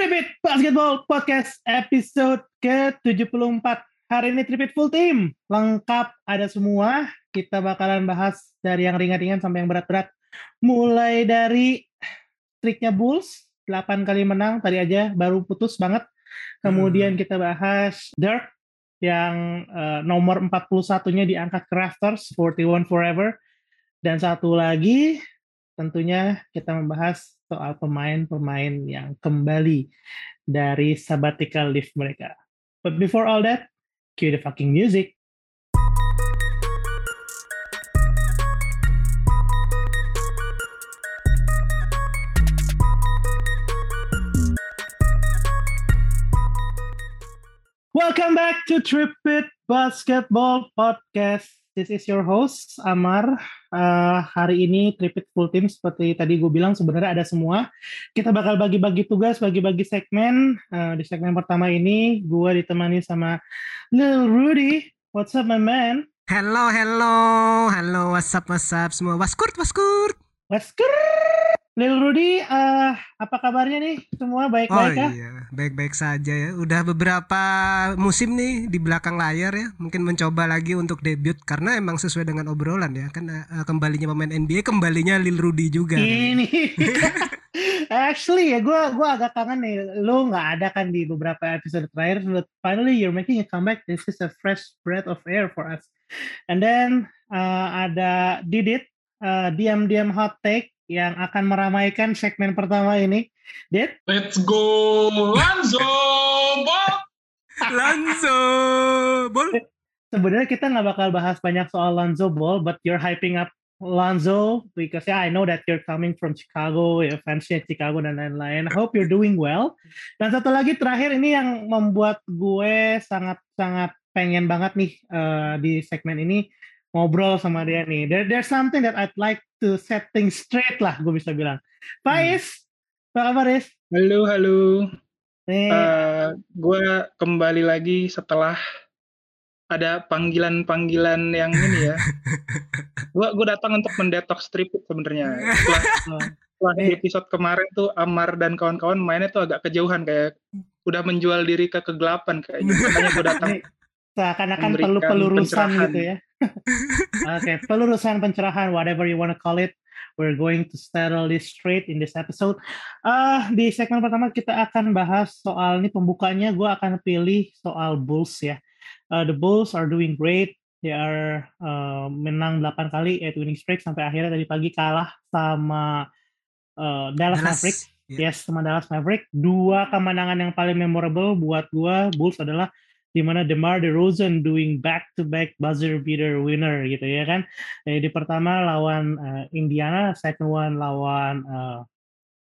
Tripit Basketball Podcast episode ke-74. Hari ini Tripit full team. Lengkap ada semua. Kita bakalan bahas dari yang ringan-ringan sampai yang berat-berat. Mulai dari triknya Bulls, 8 kali menang. Tadi aja baru putus banget. Kemudian kita bahas Dirk yang uh, nomor 41-nya diangkat ke Rafters, 41 Forever. Dan satu lagi tentunya kita membahas soal pemain-pemain yang kembali dari sabbatical leave mereka. But before all that, cue the fucking music. Welcome back to Tripit Basketball Podcast. This is your host Amar uh, hari ini Tripit Full Team seperti tadi gue bilang sebenarnya ada semua. Kita bakal bagi-bagi tugas, bagi-bagi segmen. Uh, di segmen pertama ini gue ditemani sama Lil Rudy. What's up my man? Hello, hello, hello, what's up, what's up semua. Waskurt, waskurt. Waskurt. Lil Rudy, uh, apa kabarnya nih? Semua baik-baik oh, iya, baik-baik saja ya. Udah beberapa musim nih di belakang layar ya. Mungkin mencoba lagi untuk debut karena emang sesuai dengan obrolan ya. Kan uh, kembalinya pemain NBA, kembalinya Lil Rudy juga. Ini. Actually ya, gue gua agak kangen nih. Lo nggak ada kan di beberapa episode terakhir. But finally you're making a comeback. This is a fresh breath of air for us. And then uh, ada Didit, uh, diam-diam hot take yang akan meramaikan segmen pertama ini. Dit? Let's go Lanzo Ball. Lanzo Ball. Sebenarnya kita nggak bakal bahas banyak soal Lanzo Ball, but you're hyping up Lonzo because yeah I know that you're coming from Chicago, ya fansnya Chicago dan lain-lain. I hope you're doing well. Dan satu lagi terakhir ini yang membuat gue sangat-sangat pengen banget nih uh, di segmen ini ngobrol sama dia nih. There, there's something that I'd like to set things straight lah, gue bisa bilang. Faiz, hmm. apa kabar Faiz? Halo, halo. Nih. Uh, gue kembali lagi setelah ada panggilan-panggilan yang ini ya. gue gue datang untuk mendetox strip sebenarnya. Setelah, setelah di episode kemarin tuh Amar dan kawan-kawan mainnya tuh agak kejauhan kayak udah menjual diri ke kegelapan kayak gitu. Makanya gue datang seakan-akan perlu pelurusan gitu ya. Oke, okay, pelurusan pencerahan, whatever you want to call it. We're going to settle this straight in this episode. Uh, di segmen pertama kita akan bahas soal ini pembukanya. Gue akan pilih soal Bulls ya. Uh, the Bulls are doing great. They are uh, menang 8 kali at winning streak sampai akhirnya tadi pagi kalah sama uh, Dallas, Dallas Maverick. Yeah. Yes, sama Dallas Maverick. Dua kemenangan yang paling memorable buat gue Bulls adalah di mana DeMar DeRozan doing back to back buzzer beater winner gitu ya kan. Jadi pertama lawan uh, Indiana, second one lawan uh,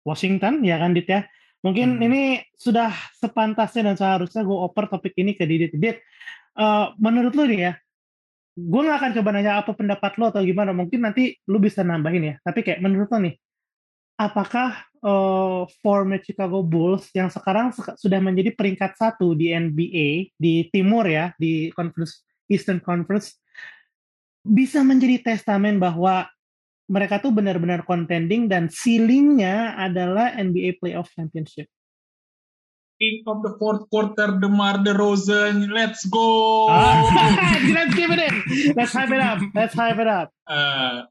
Washington ya kan Dit ya. Mungkin hmm. ini sudah sepantasnya dan seharusnya gue oper topik ini ke Didit. Dit, uh, menurut lu nih ya, gue gak akan coba nanya apa pendapat lo atau gimana. Mungkin nanti lu bisa nambahin ya. Tapi kayak menurut lo nih, apakah uh, former Chicago Bulls yang sekarang sudah menjadi peringkat satu di NBA di timur ya di Conference Eastern Conference bisa menjadi testamen bahwa mereka tuh benar-benar contending dan ceilingnya adalah NBA Playoff Championship. King of the fourth quarter, DeMar DeRozan, let's go! Ah, let's give it in. Let's hype it up. Let's hype it up. Uh,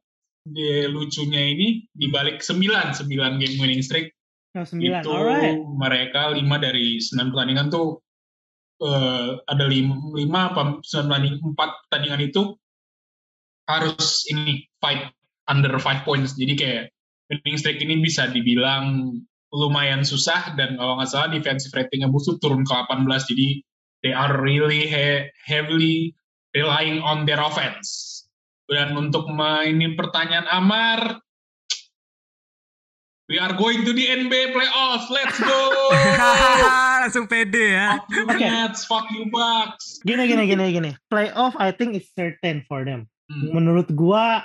di lucunya ini di balik 9 9 game winning streak oh, 9. itu Alright. mereka 5 dari 9 pertandingan tuh uh, ada 5 5 apa 9 pertandingan 4 pertandingan itu harus ini fight under 5 points jadi kayak winning streak ini bisa dibilang lumayan susah dan kalau nggak salah defensive ratingnya Bulls turun ke 18 jadi they are really he heavily relying on their offense dan untuk mainin pertanyaan Amar, we are going to the NBA playoffs. Let's go. Langsung pede ya. You Nets, fuck you Bucks. Gini gini gini gini. Playoff I think is certain for them. Hmm. Menurut gua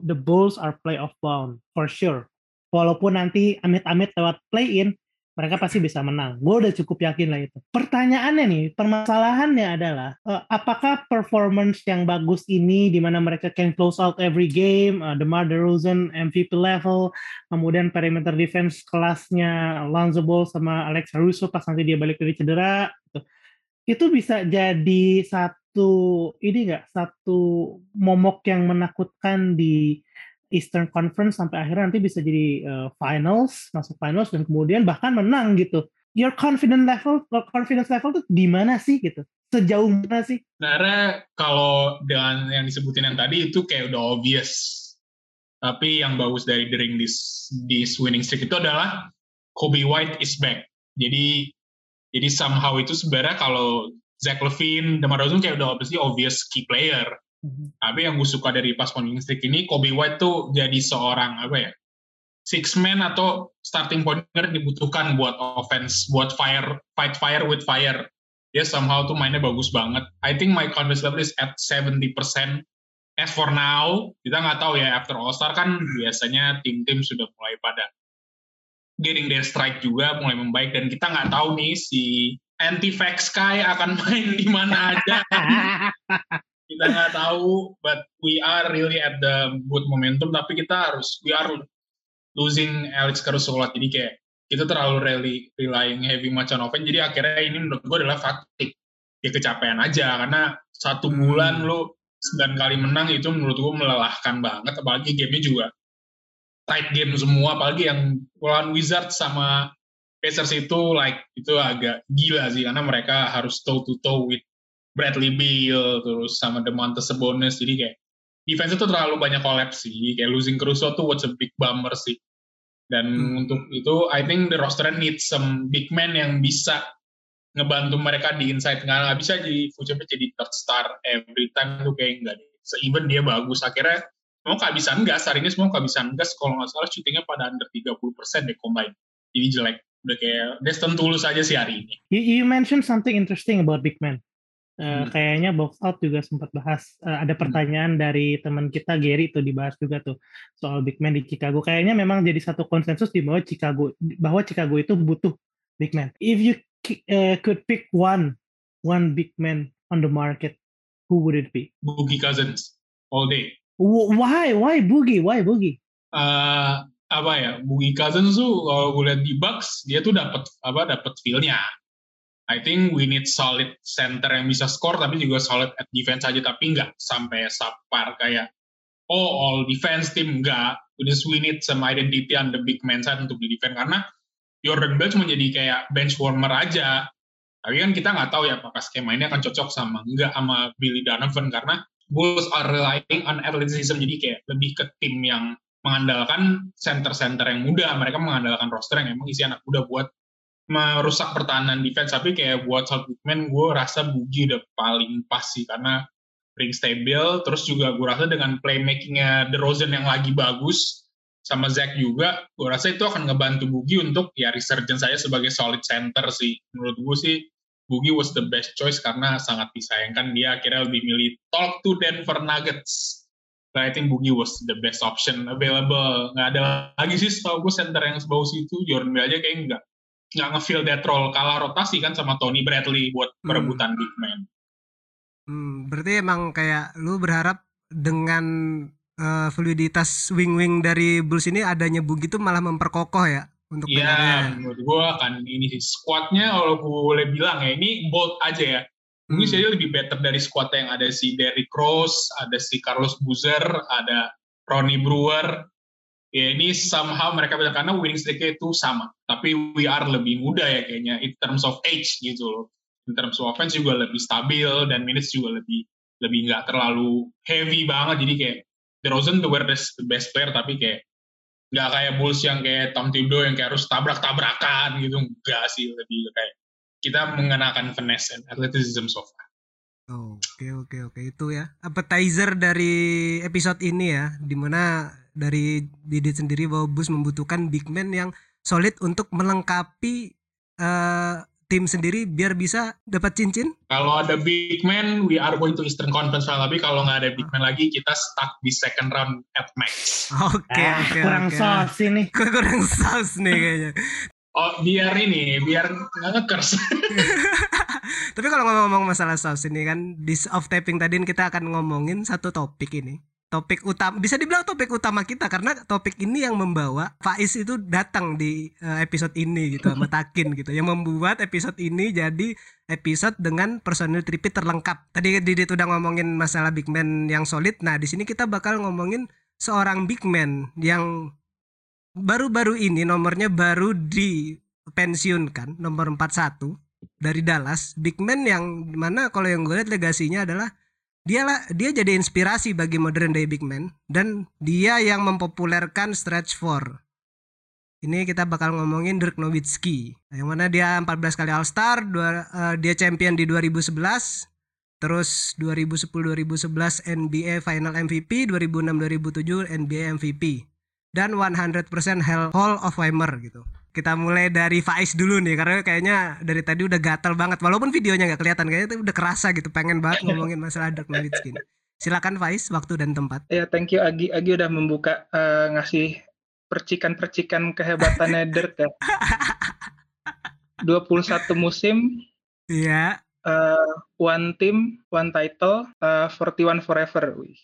the Bulls are playoff bound for sure. Walaupun nanti amit-amit lewat play in, mereka pasti bisa menang. Gue udah cukup yakin lah itu. Pertanyaannya nih, permasalahannya adalah uh, apakah performance yang bagus ini di mana mereka can close out every game, uh, DeMar DeRozan MVP level, kemudian perimeter defense kelasnya Lonzo Ball sama Alex Caruso pas nanti dia balik dari cedera, gitu. itu bisa jadi satu ini enggak satu momok yang menakutkan di Eastern Conference sampai akhirnya nanti bisa jadi uh, finals, masuk finals dan kemudian bahkan menang gitu. Your confidence level, confidence level tuh di mana sih gitu? Sejauh mana sih? Sebenarnya kalau dengan yang disebutin yang tadi itu kayak udah obvious. Tapi yang bagus dari during this this winning streak itu adalah Kobe White is back. Jadi jadi somehow itu sebenarnya kalau Zach Levine, DeMar DeRozan kayak udah obviously obvious key player hmm Tapi yang gue suka dari pas winning streak ini, Kobe White tuh jadi seorang apa ya, six man atau starting pointer dibutuhkan buat offense, buat fire, fight fire with fire. Dia somehow tuh mainnya bagus banget. I think my confidence level is at 70%. As for now, kita nggak tahu ya, after All-Star kan biasanya tim-tim sudah mulai pada getting their strike juga, mulai membaik, dan kita nggak tahu nih si anti-vax Sky akan main di mana aja. kita nggak tahu but we are really at the good momentum tapi kita harus we are losing Alex Caruso jadi kayak kita terlalu really relying heavy much on offense. Jadi akhirnya ini menurut gue adalah fatigue ya kecapean aja karena satu hmm. bulan lo sembilan kali menang itu menurut gue melelahkan banget. Apalagi gamenya juga tight game semua. Apalagi yang lawan Wizards sama Pacers itu like itu agak gila sih. Karena mereka harus toe to toe with Bradley Beal terus sama Demontis Sabonis. Jadi kayak defense itu terlalu banyak kolaps sih. Kayak losing Caruso tuh what's a big bummer sih. Dan hmm. untuk itu I think the roster needs some big man yang bisa ngebantu mereka di inside. Nggak nggak bisa jadi Vucevic jadi third star every time tuh kayak enggak deh even dia bagus. Akhirnya mau kehabisan gas. Hari ini semua kehabisan gas. Kalau nggak salah syutingnya pada under 30 persen deh combine jadi jelek. Udah kayak Destin tulus aja sih hari ini. You, you mentioned something interesting about big man Uh, hmm. kayaknya box out juga sempat bahas uh, ada hmm. pertanyaan hmm. dari teman kita Gary tuh dibahas juga tuh soal big man di Chicago. Kayaknya memang jadi satu konsensus di bawah Chicago bahwa Chicago itu butuh big man. If you uh, could pick one one big man on the market, who would it be? Boogie Cousins all day. Why? Why Boogie? Why Boogie? Uh, apa ya? Boogie Cousins tuh kalau gue lihat di Bucks dia tuh dapat apa? Dapat feelnya I think we need solid center yang bisa score tapi juga solid at defense aja tapi nggak sampai sapar kayak oh all defense team nggak. We we need some identity on the big man side untuk di defense karena Jordan Bell cuma jadi kayak bench warmer aja. Tapi kan kita nggak tahu ya apakah skema ini akan cocok sama nggak sama Billy Donovan karena Bulls are relying on athleticism. Jadi kayak lebih ke tim yang mengandalkan center-center yang muda. Mereka mengandalkan roster yang emang isi anak muda buat merusak pertahanan defense tapi kayak buat South Bookman gue rasa Bugi udah paling pas sih karena ring stable terus juga gue rasa dengan playmakingnya The Rosen yang lagi bagus sama Zach juga gue rasa itu akan ngebantu Bugi untuk ya resurgence saya sebagai solid center sih menurut gue sih Bugi was the best choice karena sangat disayangkan dia akhirnya lebih milih talk to Denver Nuggets But I think Bugi was the best option available. Nggak ada lagi sih setahu gue center yang sebagus itu. Jordan Bell aja kayaknya nggak nggak ngefill that role kalah rotasi kan sama Tony Bradley buat hmm. perebutan big man. Hmm, berarti emang kayak lu berharap dengan uh, fluiditas wing-wing dari Bulls ini adanya Bugi itu malah memperkokoh ya untuk Iya, menurut gua kan ini sih squadnya kalau gue boleh bilang ya ini bold aja ya. Mungkin hmm. saya lebih better dari squad yang ada si Derrick Rose, ada si Carlos Boozer, ada Ronnie Brewer, ya ini somehow mereka bilang karena winning streak itu sama tapi we are lebih muda ya kayaknya in terms of age gitu loh. In terms of offense juga lebih stabil dan minutes juga lebih lebih nggak terlalu heavy banget. Jadi kayak DeRozan the best, the best player tapi kayak nggak kayak Bulls yang kayak Tom Thibodeau yang kayak harus tabrak-tabrakan gitu. Enggak sih lebih kayak kita mengenakan finesse and athleticism so far. Oke oke oke. Itu ya appetizer dari episode ini ya di mana dari Didit sendiri bahwa Bus membutuhkan big man yang solid untuk melengkapi uh, tim sendiri biar bisa dapat cincin? Kalau ada big man, we are going to Eastern Conference tapi kalau nggak ada big man lagi, kita stuck di second round at max. Oke, okay, ah, okay, kurang okay. sauce ini. kurang sauce nih kayaknya. Oh, biar ini, biar nggak ngekers. Tapi kalau ngomong-ngomong masalah saus ini kan di off taping tadi kita akan ngomongin satu topik ini. Topik utama bisa dibilang topik utama kita karena topik ini yang membawa Faiz itu datang di uh, episode ini gitu sama Takin gitu yang membuat episode ini jadi episode dengan personil tripit terlengkap. Tadi Didit udah ngomongin masalah big man yang solid. Nah, di sini kita bakal ngomongin seorang big man yang baru-baru ini nomornya baru dipensiunkan nomor 41 dari Dallas big man yang mana kalau yang gue lihat legasinya adalah dia lah dia jadi inspirasi bagi modern day big man dan dia yang mempopulerkan stretch four ini kita bakal ngomongin Dirk Nowitzki yang mana dia 14 kali All Star dua, uh, dia champion di 2011 terus 2010 2011 NBA Final MVP 2006 2007 NBA MVP dan 100% Hall of Famer gitu. Kita mulai dari Faiz dulu nih karena kayaknya dari tadi udah gatel banget walaupun videonya nggak kelihatan kayaknya itu udah kerasa gitu pengen banget ngomongin masalah Dirk Nowitzki. Silakan Faiz waktu dan tempat. Ya thank you Agi Agi udah membuka uh, ngasih percikan-percikan kehebatannya Dirk ya. 21 musim. Iya. Uh, one team, one title, uh, 41 forever. Wih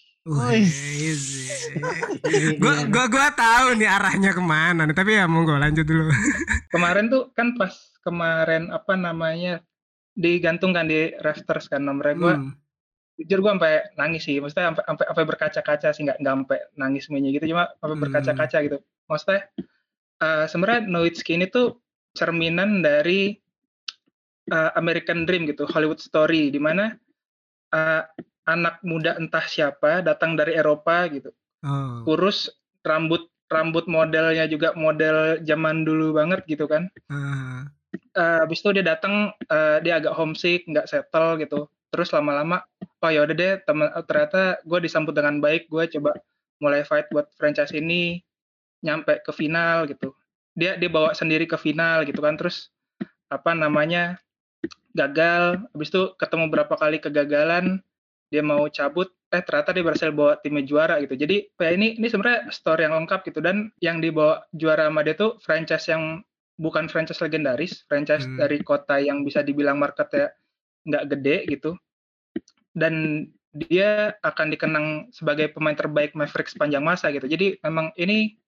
gua gua gua tahu nih arahnya ke mana nih tapi ya monggo lanjut dulu. Kemarin tuh kan pas kemarin apa namanya digantungkan di rafters kan nomornya gua. Hmm. jujur gua sampai nangis sih maksudnya sampai sampai, sampai berkaca-kaca sih nggak nggak sampai nangis semuanya gitu cuma sampai hmm. berkaca-kaca gitu. Maksudnya uh, sebenarnya Nowitzki ini tuh cerminan dari uh, American Dream gitu Hollywood Story di mana uh, anak muda entah siapa datang dari Eropa gitu. Oh. Kurus, rambut rambut modelnya juga model zaman dulu banget gitu kan. Uh. Uh, abis itu dia datang, uh, dia agak homesick, nggak settle gitu. Terus lama-lama, oh ya udah deh, temen, oh, ternyata gue disambut dengan baik. Gue coba mulai fight buat franchise ini, nyampe ke final gitu. Dia dia bawa sendiri ke final gitu kan. Terus apa namanya gagal. Abis itu ketemu berapa kali kegagalan dia mau cabut eh ternyata dia berhasil bawa timnya juara gitu. Jadi kayak ini ini sebenarnya story yang lengkap gitu. Dan yang dibawa juara sama dia tuh franchise yang bukan franchise legendaris franchise hmm. dari kota yang bisa dibilang marketnya nggak gede gitu. Dan dia akan dikenang sebagai pemain terbaik Maverick sepanjang masa gitu. Jadi memang ini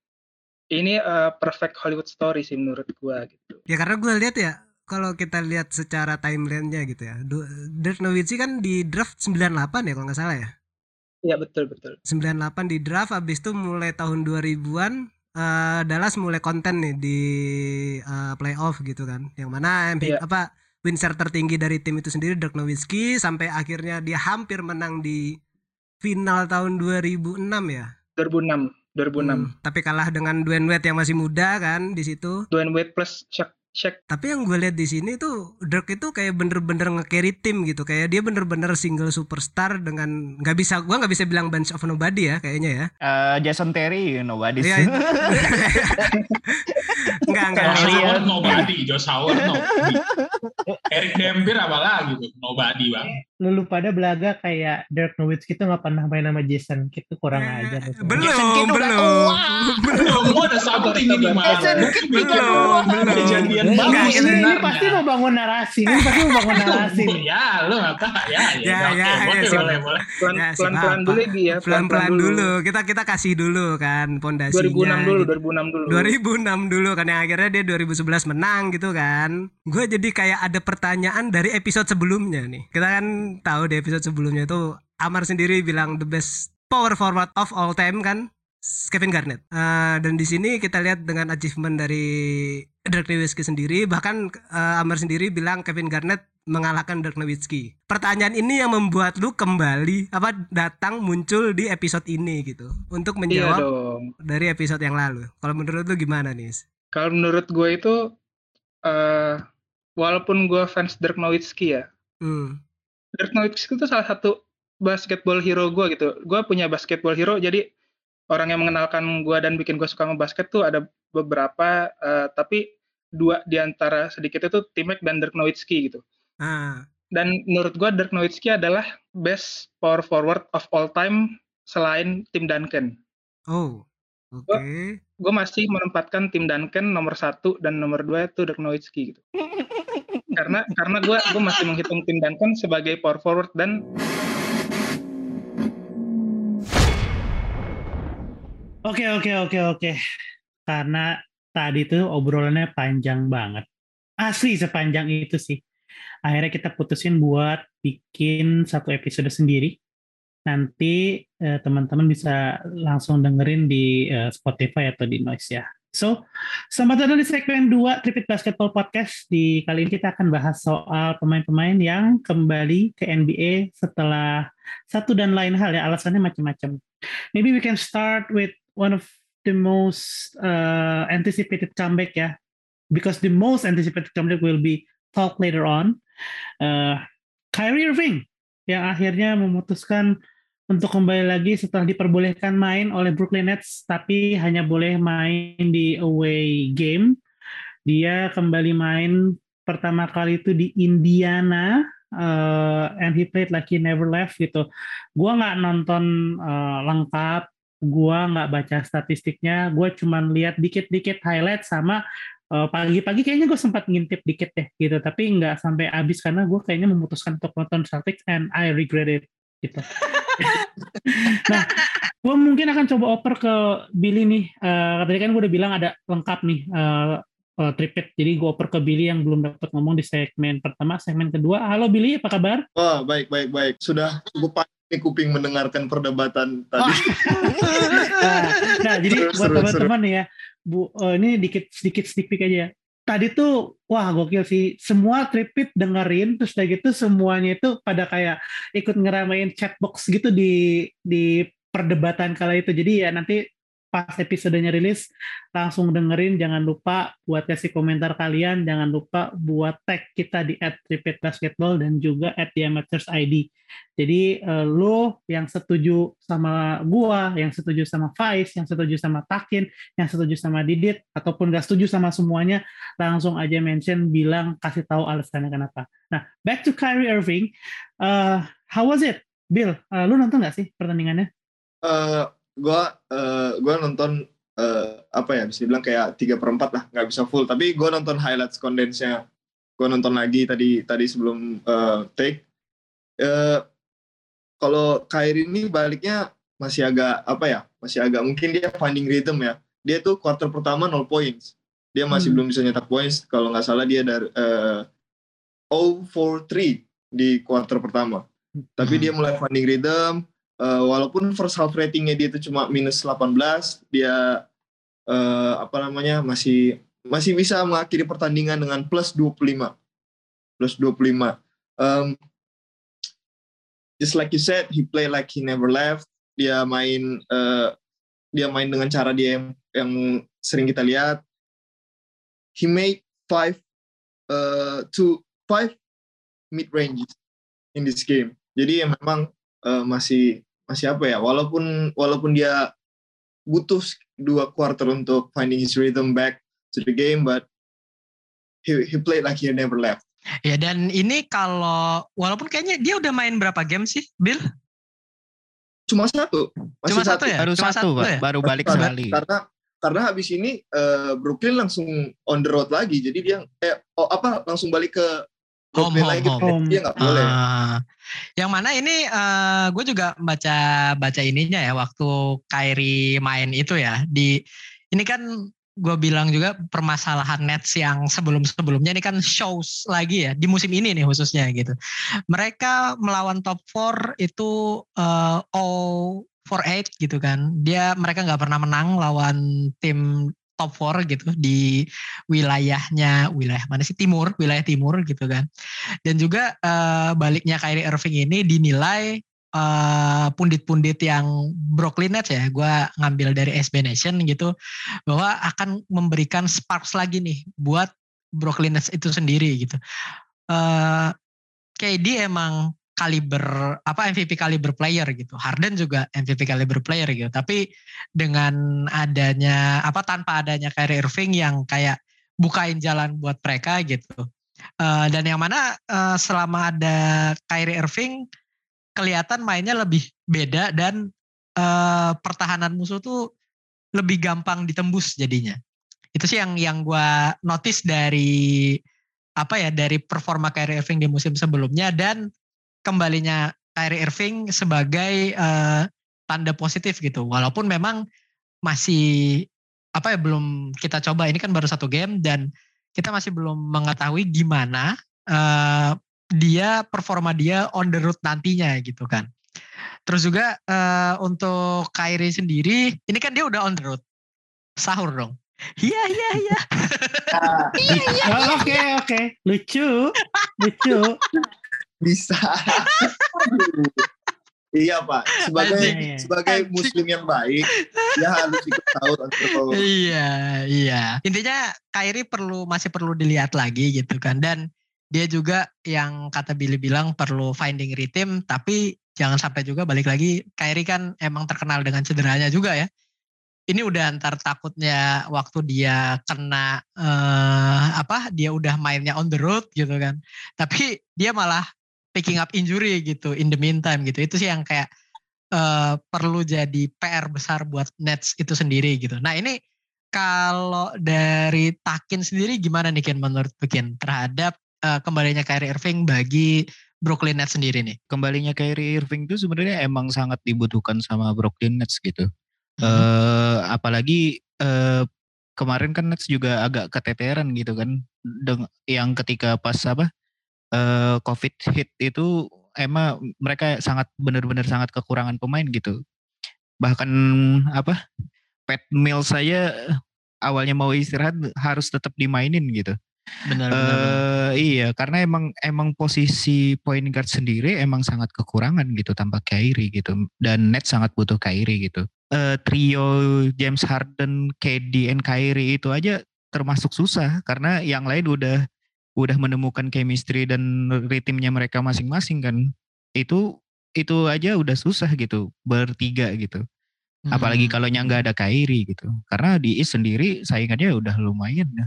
ini uh, perfect Hollywood story sih menurut gua gitu. Ya karena gue lihat ya kalau kita lihat secara timelinenya gitu ya. Dirk Nowitzki kan di draft 98 ya kalau nggak salah ya. Iya betul betul. 98 di draft habis itu mulai tahun 2000-an uh, eh, Dallas mulai konten nih di uh, playoff gitu kan. Yang mana MVP, ya. apa win share tertinggi dari tim itu sendiri Dirk Nowitzki sampai akhirnya dia hampir menang di final tahun 2006 ya. 2006 2006. Hmm, tapi kalah dengan Dwayne Wade yang masih muda kan di situ. Dwayne Wade plus Shaq Shaq. Tapi yang gue lihat di sini tuh Dirk itu kayak bener-bener nge-carry tim gitu. Kayak dia bener-bener single superstar dengan nggak bisa gue nggak bisa bilang bunch of nobody ya kayaknya ya. Uh, Jason Terry nobody. Iya. enggak enggak. Josh Howard nobody, Josh Howard nobody. Eric Dembir apa lagi tuh nobody bang. Lulu pada belaga kayak Dirk Nowitzki itu nggak pernah main sama Jason. Gitu kurang eh, aja. Belum, belum, belum. Belum, mau ada satu ini mana? Belum, belum. Kejadian yang bagus. Ini, ini pasti mau bangun narasi. Ini pasti mau bangun narasi ya lo apa ya ya ya, ya, ya, boleh boleh pelan ya, pelan pelan dulu lagi ya pelan pelan dulu. kita kita kasih dulu kan pondasinya 2006 dulu 2006 dulu. 2006 dulu kan yang akhirnya dia 2011 menang gitu kan. Gue jadi kayak ada pertanyaan dari episode sebelumnya nih. Kita kan tahu di episode sebelumnya itu Amar sendiri bilang the best power forward of all time kan Kevin Garnett. Uh, dan di sini kita lihat dengan achievement dari Dirk Nowitzki sendiri, bahkan uh, Amar sendiri bilang Kevin Garnett mengalahkan Dirk Nowitzki. Pertanyaan ini yang membuat lu kembali apa datang muncul di episode ini gitu untuk menjawab iya dari episode yang lalu. Kalau menurut lu gimana nih? Kalau menurut gue itu uh, walaupun gue fans Dirk Nowitzki ya, hmm. Dirk Nowitzki itu salah satu basketball hero gue gitu. Gue punya basketball hero jadi orang yang mengenalkan gue dan bikin gue suka ngebasket tuh ada beberapa uh, tapi dua di antara sedikit itu Timek dan Dirk Nowitzki gitu. Ah. Dan menurut gue Dirk Nowitzki adalah best power forward of all time selain Tim Duncan. Oh. Oke. Okay. Gue masih menempatkan tim Duncan nomor satu dan nomor dua itu Dirk Nowitzki gitu. karena karena gue gue masih menghitung tim Duncan sebagai power forward dan Oke oke oke oke. Karena tadi tuh obrolannya panjang banget. Asli sepanjang itu sih. Akhirnya kita putusin buat bikin satu episode sendiri. Nanti eh, teman-teman bisa langsung dengerin di eh, Spotify atau di Noise ya. So, selamat datang di segmen 2 Tripit Basketball Podcast. Di kali ini kita akan bahas soal pemain-pemain yang kembali ke NBA setelah satu dan lain hal ya. Alasannya macam-macam. Maybe we can start with one of the most uh, anticipated comeback ya, because the most anticipated comeback will be talk later on. Uh, Kyrie Irving yang akhirnya memutuskan untuk kembali lagi setelah diperbolehkan main oleh Brooklyn Nets, tapi hanya boleh main di away game. Dia kembali main pertama kali itu di Indiana, uh, and he played like he never left gitu. Gua nggak nonton uh, lengkap, gua nggak baca statistiknya, gue cuma lihat dikit-dikit highlight sama pagi pagi-pagi kayaknya gue sempat ngintip dikit deh gitu, tapi nggak sampai habis karena gue kayaknya memutuskan untuk nonton Celtics and I regret it gitu. nah, gue mungkin akan coba oper ke Billy nih. Uh, tadi kan gue udah bilang ada lengkap nih uh, uh, tripit. Jadi gue oper ke Billy yang belum dapat ngomong di segmen pertama, segmen kedua. Halo Billy, apa kabar? Wah, baik, baik, baik. Sudah cukup ini kuping mendengarkan perdebatan tadi. nah, nah, jadi buat teman-teman ya, Bu, uh, ini dikit sedikit sedikit aja. Tadi tuh wah gokil sih. Semua tripit dengerin terus kayak gitu semuanya itu pada kayak ikut ngeramein chatbox gitu di di perdebatan kala itu. Jadi ya nanti pas episodenya rilis langsung dengerin. Jangan lupa buat kasih komentar kalian. Jangan lupa buat tag kita di at basketball dan juga at the amateurs ID jadi uh, lo yang setuju sama gua yang setuju sama Vice yang setuju sama Takin yang setuju sama Didit ataupun gak setuju sama semuanya langsung aja mention bilang kasih tahu alasannya kenapa. Nah back to Kyrie Irving. Uh, how was it? Bill uh, lu nonton gak sih pertandingannya gue uh, gue nonton uh, apa ya bisa dibilang kayak tiga perempat lah nggak bisa full. Tapi gue nonton highlights kondensnya. Gue nonton lagi tadi tadi sebelum uh, take. Uh, kalau Kyrie ini baliknya masih agak apa ya masih agak mungkin dia finding rhythm ya. Dia tuh quarter pertama 0 points. Dia masih hmm. belum bisa nyetak points. Kalau nggak salah dia dari uh, 0 for 3 di quarter pertama. Hmm. tapi dia mulai finding rhythm uh, walaupun first half ratingnya dia itu cuma minus 18 dia uh, apa namanya masih masih bisa mengakhiri pertandingan dengan plus 25 plus 25 um, just like you said he play like he never left. Dia main uh, dia main dengan cara dia yang, yang sering kita lihat. He made five uh, to five mid ranges in this game. Jadi ya memang uh, masih masih apa ya walaupun walaupun dia butuh dua quarter untuk finding his rhythm back to the game but he he played like he never left. Ya dan ini kalau walaupun kayaknya dia udah main berapa game sih Bill? Cuma satu. Masih Cuma satu, ya? Baru Cuma satu, satu ya? baru balik karena, sekali. Karena karena habis ini uh, Brooklyn langsung on the road lagi jadi dia eh oh, apa langsung balik ke home, home, lagi home. dia nggak boleh. Uh, yang mana ini uh, eh, gue juga baca baca ininya ya waktu Kyrie main itu ya di ini kan gue bilang juga permasalahan Nets yang sebelum-sebelumnya ini kan shows lagi ya di musim ini nih khususnya gitu. Mereka melawan top 4 itu uh, all for eight gitu kan. Dia mereka nggak pernah menang lawan tim top 4 gitu di wilayahnya wilayah mana sih? Timur wilayah timur gitu kan. Dan juga uh, baliknya Kyrie Irving ini dinilai eh, pundit-pundit yang Brooklyn Nets ya gue ngambil dari SB Nation gitu bahwa akan memberikan sparks lagi nih buat Brooklyn Nets itu sendiri gitu. Uh, KD emang kaliber apa MVP kaliber player gitu. Harden juga MVP kaliber player gitu. Tapi dengan adanya apa tanpa adanya Kyrie Irving yang kayak bukain jalan buat mereka gitu. Uh, dan yang mana uh, selama ada Kyrie Irving kelihatan mainnya lebih beda dan uh, pertahanan musuh tuh lebih gampang ditembus jadinya. Itu sih yang yang gue notice dari apa ya dari performa Kyrie Irving di musim sebelumnya dan kembalinya Kyrie Irving sebagai uh, tanda positif gitu. Walaupun memang masih apa ya belum kita coba ini kan baru satu game dan kita masih belum mengetahui gimana uh, dia performa dia on the road nantinya gitu kan. Terus juga uh, untuk Kyrie sendiri ini kan dia udah on the road. Sahur dong. Iya iya iya. iya, iya. Oh, oke oke. Lucu. Lucu. Bisa. iya Pak, sebagai Anjing. sebagai muslim yang baik, ya harus ikut sahur Iya, iya. Intinya Kairi perlu masih perlu dilihat lagi gitu kan dan dia juga yang kata Billy bilang perlu finding rhythm tapi jangan sampai juga balik lagi Kairi kan emang terkenal dengan cederanya juga ya ini udah antar takutnya waktu dia kena uh, apa dia udah mainnya on the road gitu kan tapi dia malah picking up injury gitu in the meantime gitu itu sih yang kayak uh, perlu jadi PR besar buat Nets itu sendiri gitu nah ini kalau dari Takin sendiri gimana nih Ken menurut Ken terhadap uh, kembalinya Kyrie Irving bagi Brooklyn Nets sendiri nih? Kembalinya Kyrie Irving itu sebenarnya emang sangat dibutuhkan sama Brooklyn Nets gitu. Hmm. Uh, apalagi uh, kemarin kan Nets juga agak keteteran gitu kan, Deng yang ketika pas apa uh, COVID hit itu emang mereka sangat benar-benar sangat kekurangan pemain gitu. Bahkan apa Pat Mills saya awalnya mau istirahat harus tetap dimainin gitu. Benar, uh, benar, Iya, karena emang emang posisi point guard sendiri emang sangat kekurangan gitu tanpa Kyrie gitu. Dan Net sangat butuh Kyrie gitu. Uh, trio James Harden, KD, and Kyrie itu aja termasuk susah karena yang lain udah udah menemukan chemistry dan ritmenya mereka masing-masing kan. Itu itu aja udah susah gitu bertiga gitu. Apalagi hmm. kalau nggak ada Kyrie gitu. Karena di East sendiri saingannya udah lumayan ya.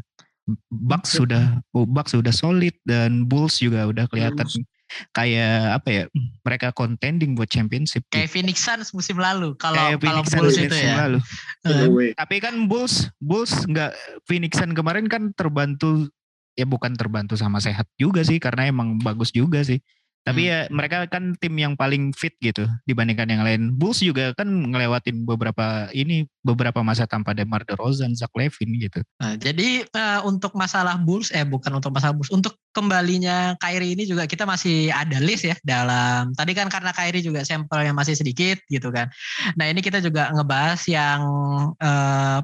Bucks sudah Bucks sudah solid dan Bulls juga udah kelihatan Bulls. kayak apa ya mereka contending buat championship kayak gitu. Phoenix Suns musim lalu kalau kalau Bulls itu ya lalu. Uh. tapi kan Bulls Bulls nggak Phoenix Suns kemarin kan terbantu ya bukan terbantu sama sehat juga sih karena emang bagus juga sih tapi hmm. ya mereka kan tim yang paling fit gitu dibandingkan yang lain. Bulls juga kan ngelewatin beberapa ini beberapa masa tanpa Demar Derozan, Zach Levine gitu. Nah, jadi uh, untuk masalah Bulls eh bukan untuk masalah Bulls, untuk kembalinya Kyrie ini juga kita masih ada list ya dalam tadi kan karena Kyrie juga sampelnya masih sedikit gitu kan. Nah, ini kita juga ngebahas yang uh,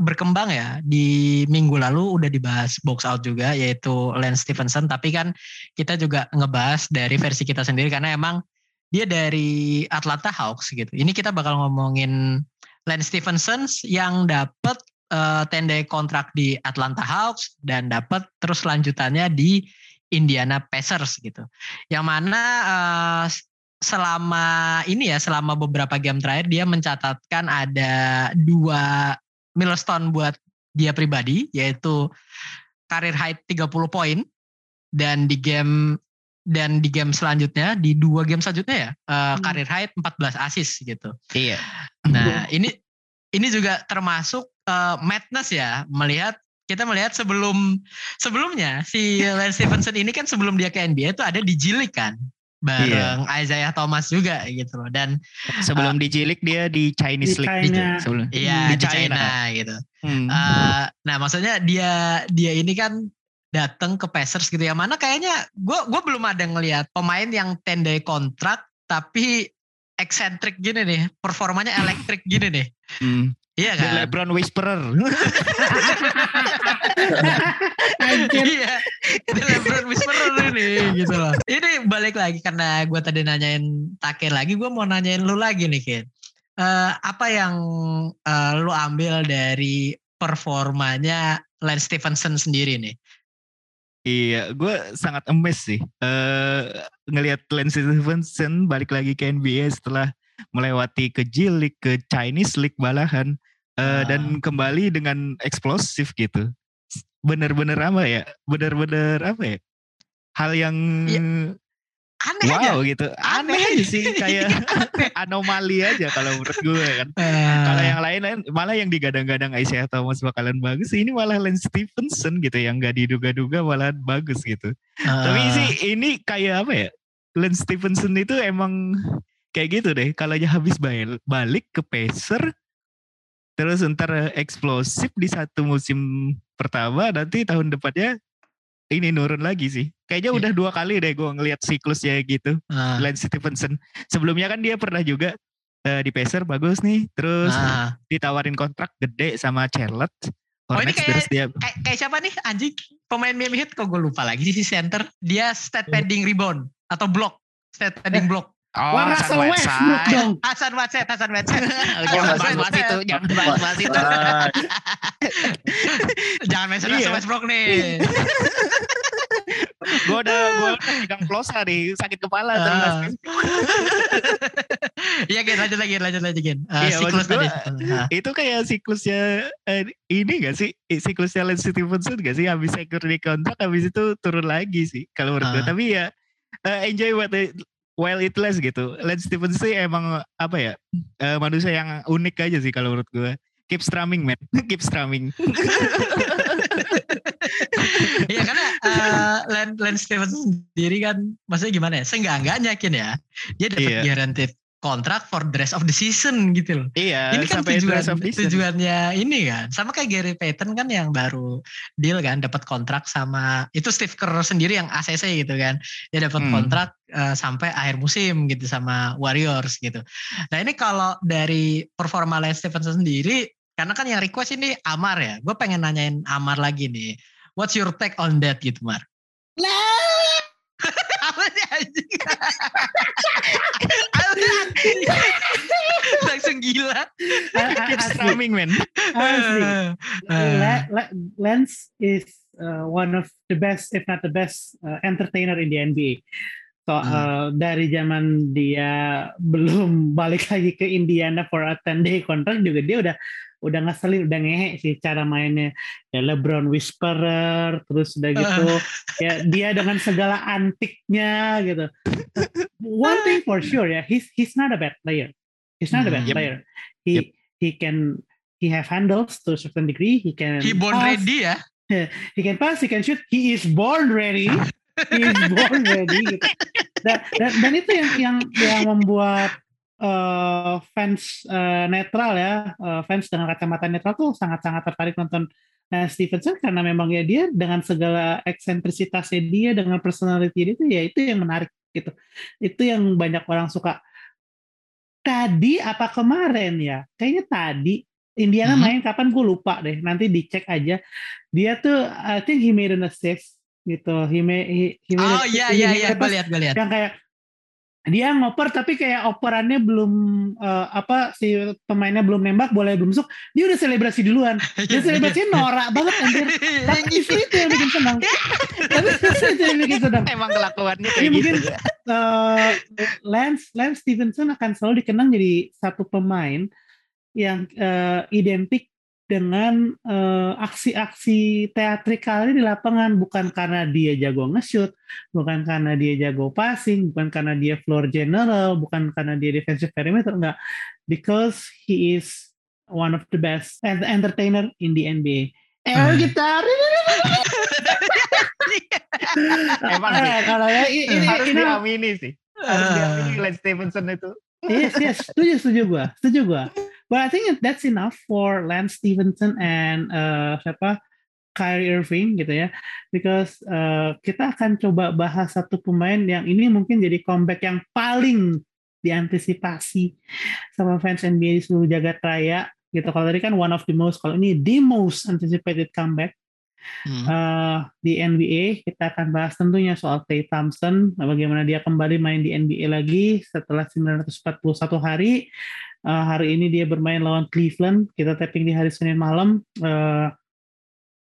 berkembang ya di minggu lalu udah dibahas box out juga yaitu Lance Stevenson tapi kan kita juga ngebahas dari versi kita sendiri karena emang dia dari Atlanta Hawks gitu. Ini kita bakal ngomongin Lance Stevenson yang dapat uh, tanda kontrak di Atlanta Hawks dan dapat terus lanjutannya di Indiana Pacers gitu. Yang mana uh, selama ini ya selama beberapa game terakhir dia mencatatkan ada dua milestone buat dia pribadi yaitu karir high 30 poin dan di game dan di game selanjutnya di dua game selanjutnya ya uh, hmm. karir high 14 assist gitu. Iya. Nah, ini ini juga termasuk uh, madness ya melihat kita melihat sebelum sebelumnya si Lance Stevenson ini kan sebelum dia ke NBA itu ada di Jilik kan bareng iya. Isaiah Thomas juga gitu loh dan sebelum uh, dijilik dia di Chinese di League gitu sebelum iya di, di China. China gitu hmm. uh, nah maksudnya dia dia ini kan datang ke Pacers gitu ya mana kayaknya gue gue belum ada ngelihat pemain yang tendai kontrak tapi eksentrik gini nih performanya elektrik gini nih hmm. Iya kan? The LeBron Whisperer. iya, itu LeBron Whisperer ini gitu loh. Ini balik lagi karena gue tadi nanyain Taker lagi, gue mau nanyain lu lagi nih Ken. Uh, apa yang uh, lu ambil dari performanya Lance Stevenson sendiri nih? Iya, gue sangat emes sih. Uh, ngelihat Lance Stevenson balik lagi ke NBA setelah melewati ke League, ke Chinese League balahan uh, dan kembali dengan eksplosif gitu. Bener-bener apa ya? Bener-bener apa ya? Hal yang ya. aneh wow aja. gitu. Aneh, Aneh. aja sih kayak anomali aja kalau menurut gue kan. Kalau yang lain malah yang digadang-gadang Isaiah Thomas bakalan bagus, ini malah Lance Stevenson gitu yang gak diduga-duga malah bagus gitu. Tapi Ah. sih ini kayak apa ya? Lance Stevenson itu emang kayak gitu deh. Kalau aja habis bal- balik ke Pacer, terus ntar eksplosif di satu musim pertama, nanti tahun depannya ini nurun lagi sih. Kayaknya Iya. udah dua kali deh gue ngelihat siklusnya gitu. Ah. Lance Stevenson. Sebelumnya kan dia pernah juga eh, di Pacer bagus nih, terus Ah. ditawarin kontrak gede sama Charlotte. Oh, ini Hornets, kayak- terus dia kayak kayak siapa nih anjing pemain Miami Heat kok gue lupa lagi sih center dia stat padding rebound atau block stat padding block Oh, Wah, Russell Westbrook dong. Hasan Watset Hasan Watset jangan Hasan Whiteside. itu, jangan bahas-bahas itu. Jangan mention Iya. Russell Westbrook nih gue udah gue udah pegang plosa nih, sakit kepala terus. Iya Gen lanjut lagi lanjut lagi Gen Ah, Iya, siklus tadi gua, Ah. Itu kayak siklusnya eh, ini gak sih? Siklusnya Lance Stevenson gak sih? Habis secure di kontrak, habis itu turun lagi sih kalau menurut gue. Ah. Tapi ya eh, enjoy what it, while it lasts gitu. Lance Stevenson sih emang apa ya? eh, manusia yang unik aja sih kalau menurut gue. Keep strumming man, keep strumming. Iya karena uh, Len, Len Stevenson sendiri kan maksudnya gimana ya? Seenggak-enggaknya yakin ya. Dia dapat Iya. guaranteed kontrak for the rest of the season gitu loh. Iya, ini kan sampai tujuan, rest of season. tujuannya ini kan. Sama kayak Gary Payton kan yang baru deal kan dapat kontrak sama itu Steve Kerr sendiri yang ACC gitu kan. Dia dapat Hmm. kontrak uh, sampai akhir musim gitu sama Warriors gitu. Nah, ini kalau dari performa Lance Stevenson sendiri karena kan yang request ini Amar ya. Gue pengen nanyain Amar lagi nih. What's your take on that gitu, Mar? Apa sih anjing? Apa anjing? Langsung gila. keep Asli, strumming man. La- Lance is uh, one of the best, if not the best, uh, entertainer in the NBA. So Hmm. uh, dari zaman dia belum balik lagi ke Indiana for a 10 day contract juga dia udah udah ngeselin, udah ngehe sih cara mainnya. Ya LeBron whisperer, terus udah gitu ya dia dengan segala antiknya gitu. One thing for sure ya, he's he's not a bad player. He's not a bad Hmm. Yep. player. He Yep. he can he have handles to a certain degree. He can He born pass, ready ya. He can pass. He can shoot. He is born ready. He is born ready. Gitu. Dan, dan, dan itu yang yang yang membuat eh, fans eh, netral ya, eh, fans dengan kacamata netral tuh sangat-sangat tertarik nonton Lance Stevenson karena memang ya dia dengan segala eksentrisitasnya dia dengan personality dia itu ya itu yang menarik gitu. Itu yang banyak orang suka. Tadi apa kemarin ya? Kayaknya tadi Indiana Mhm. main kapan gue lupa deh. Nanti dicek aja. Dia tuh I think he made an assist gitu. He made, he, he made Oh iya iya iya, gue lihat gue lihat. yang kayak dia ngoper tapi kayak operannya belum eh, apa si pemainnya belum nembak boleh belum masuk dia udah selebrasi duluan. Dia selebrasinya norak banget anjir. Tapi justru itu yang bikin senang. Tapi justru itu yang bikin senang. Emang kelakuannya kayak mungkin gitu. eh, Lance Lance Stevenson akan selalu dikenang jadi satu pemain yang eh, identik dengan eh, aksi-aksi teatrikalnya di lapangan bukan karena dia jago nge-shoot, bukan karena dia jago passing, bukan karena dia floor general, bukan karena dia defensive perimeter enggak. Because he is one of the best entertainer in the NBA. Air Hmm. gitar. Emang Eh, kalau ya, ini, ini, harus ini- diamini sih. Harus diamini Lance Stevenson itu. yes, yes, setuju, setuju gua, setuju gua. But I think that's enough for Lance Stevenson and uh, siapa Kyrie Irving gitu ya, because uh, kita akan coba bahas satu pemain yang ini mungkin jadi comeback yang paling diantisipasi sama fans NBA di seluruh jagat raya gitu. Kalau tadi kan one of the most, kalau ini the most anticipated comeback Hmm. uh, di NBA kita akan bahas tentunya soal Klay Thompson bagaimana dia kembali main di NBA lagi setelah 941 hari Uh, hari ini dia bermain lawan Cleveland. Kita tapping di hari Senin malam. Uh,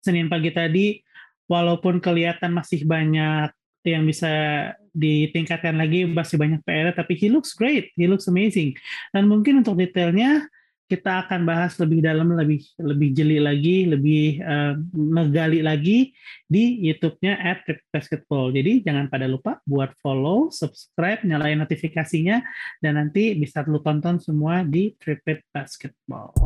Senin pagi tadi walaupun kelihatan masih banyak yang bisa ditingkatkan lagi masih banyak PR tapi he looks great. He looks amazing. Dan mungkin untuk detailnya kita akan bahas lebih dalam, lebih lebih jeli lagi, lebih uh, menggali lagi di YouTube-nya Basketball. Jadi jangan pada lupa buat follow, subscribe, nyalain notifikasinya, dan nanti bisa lu tonton semua di Tripit Basketball.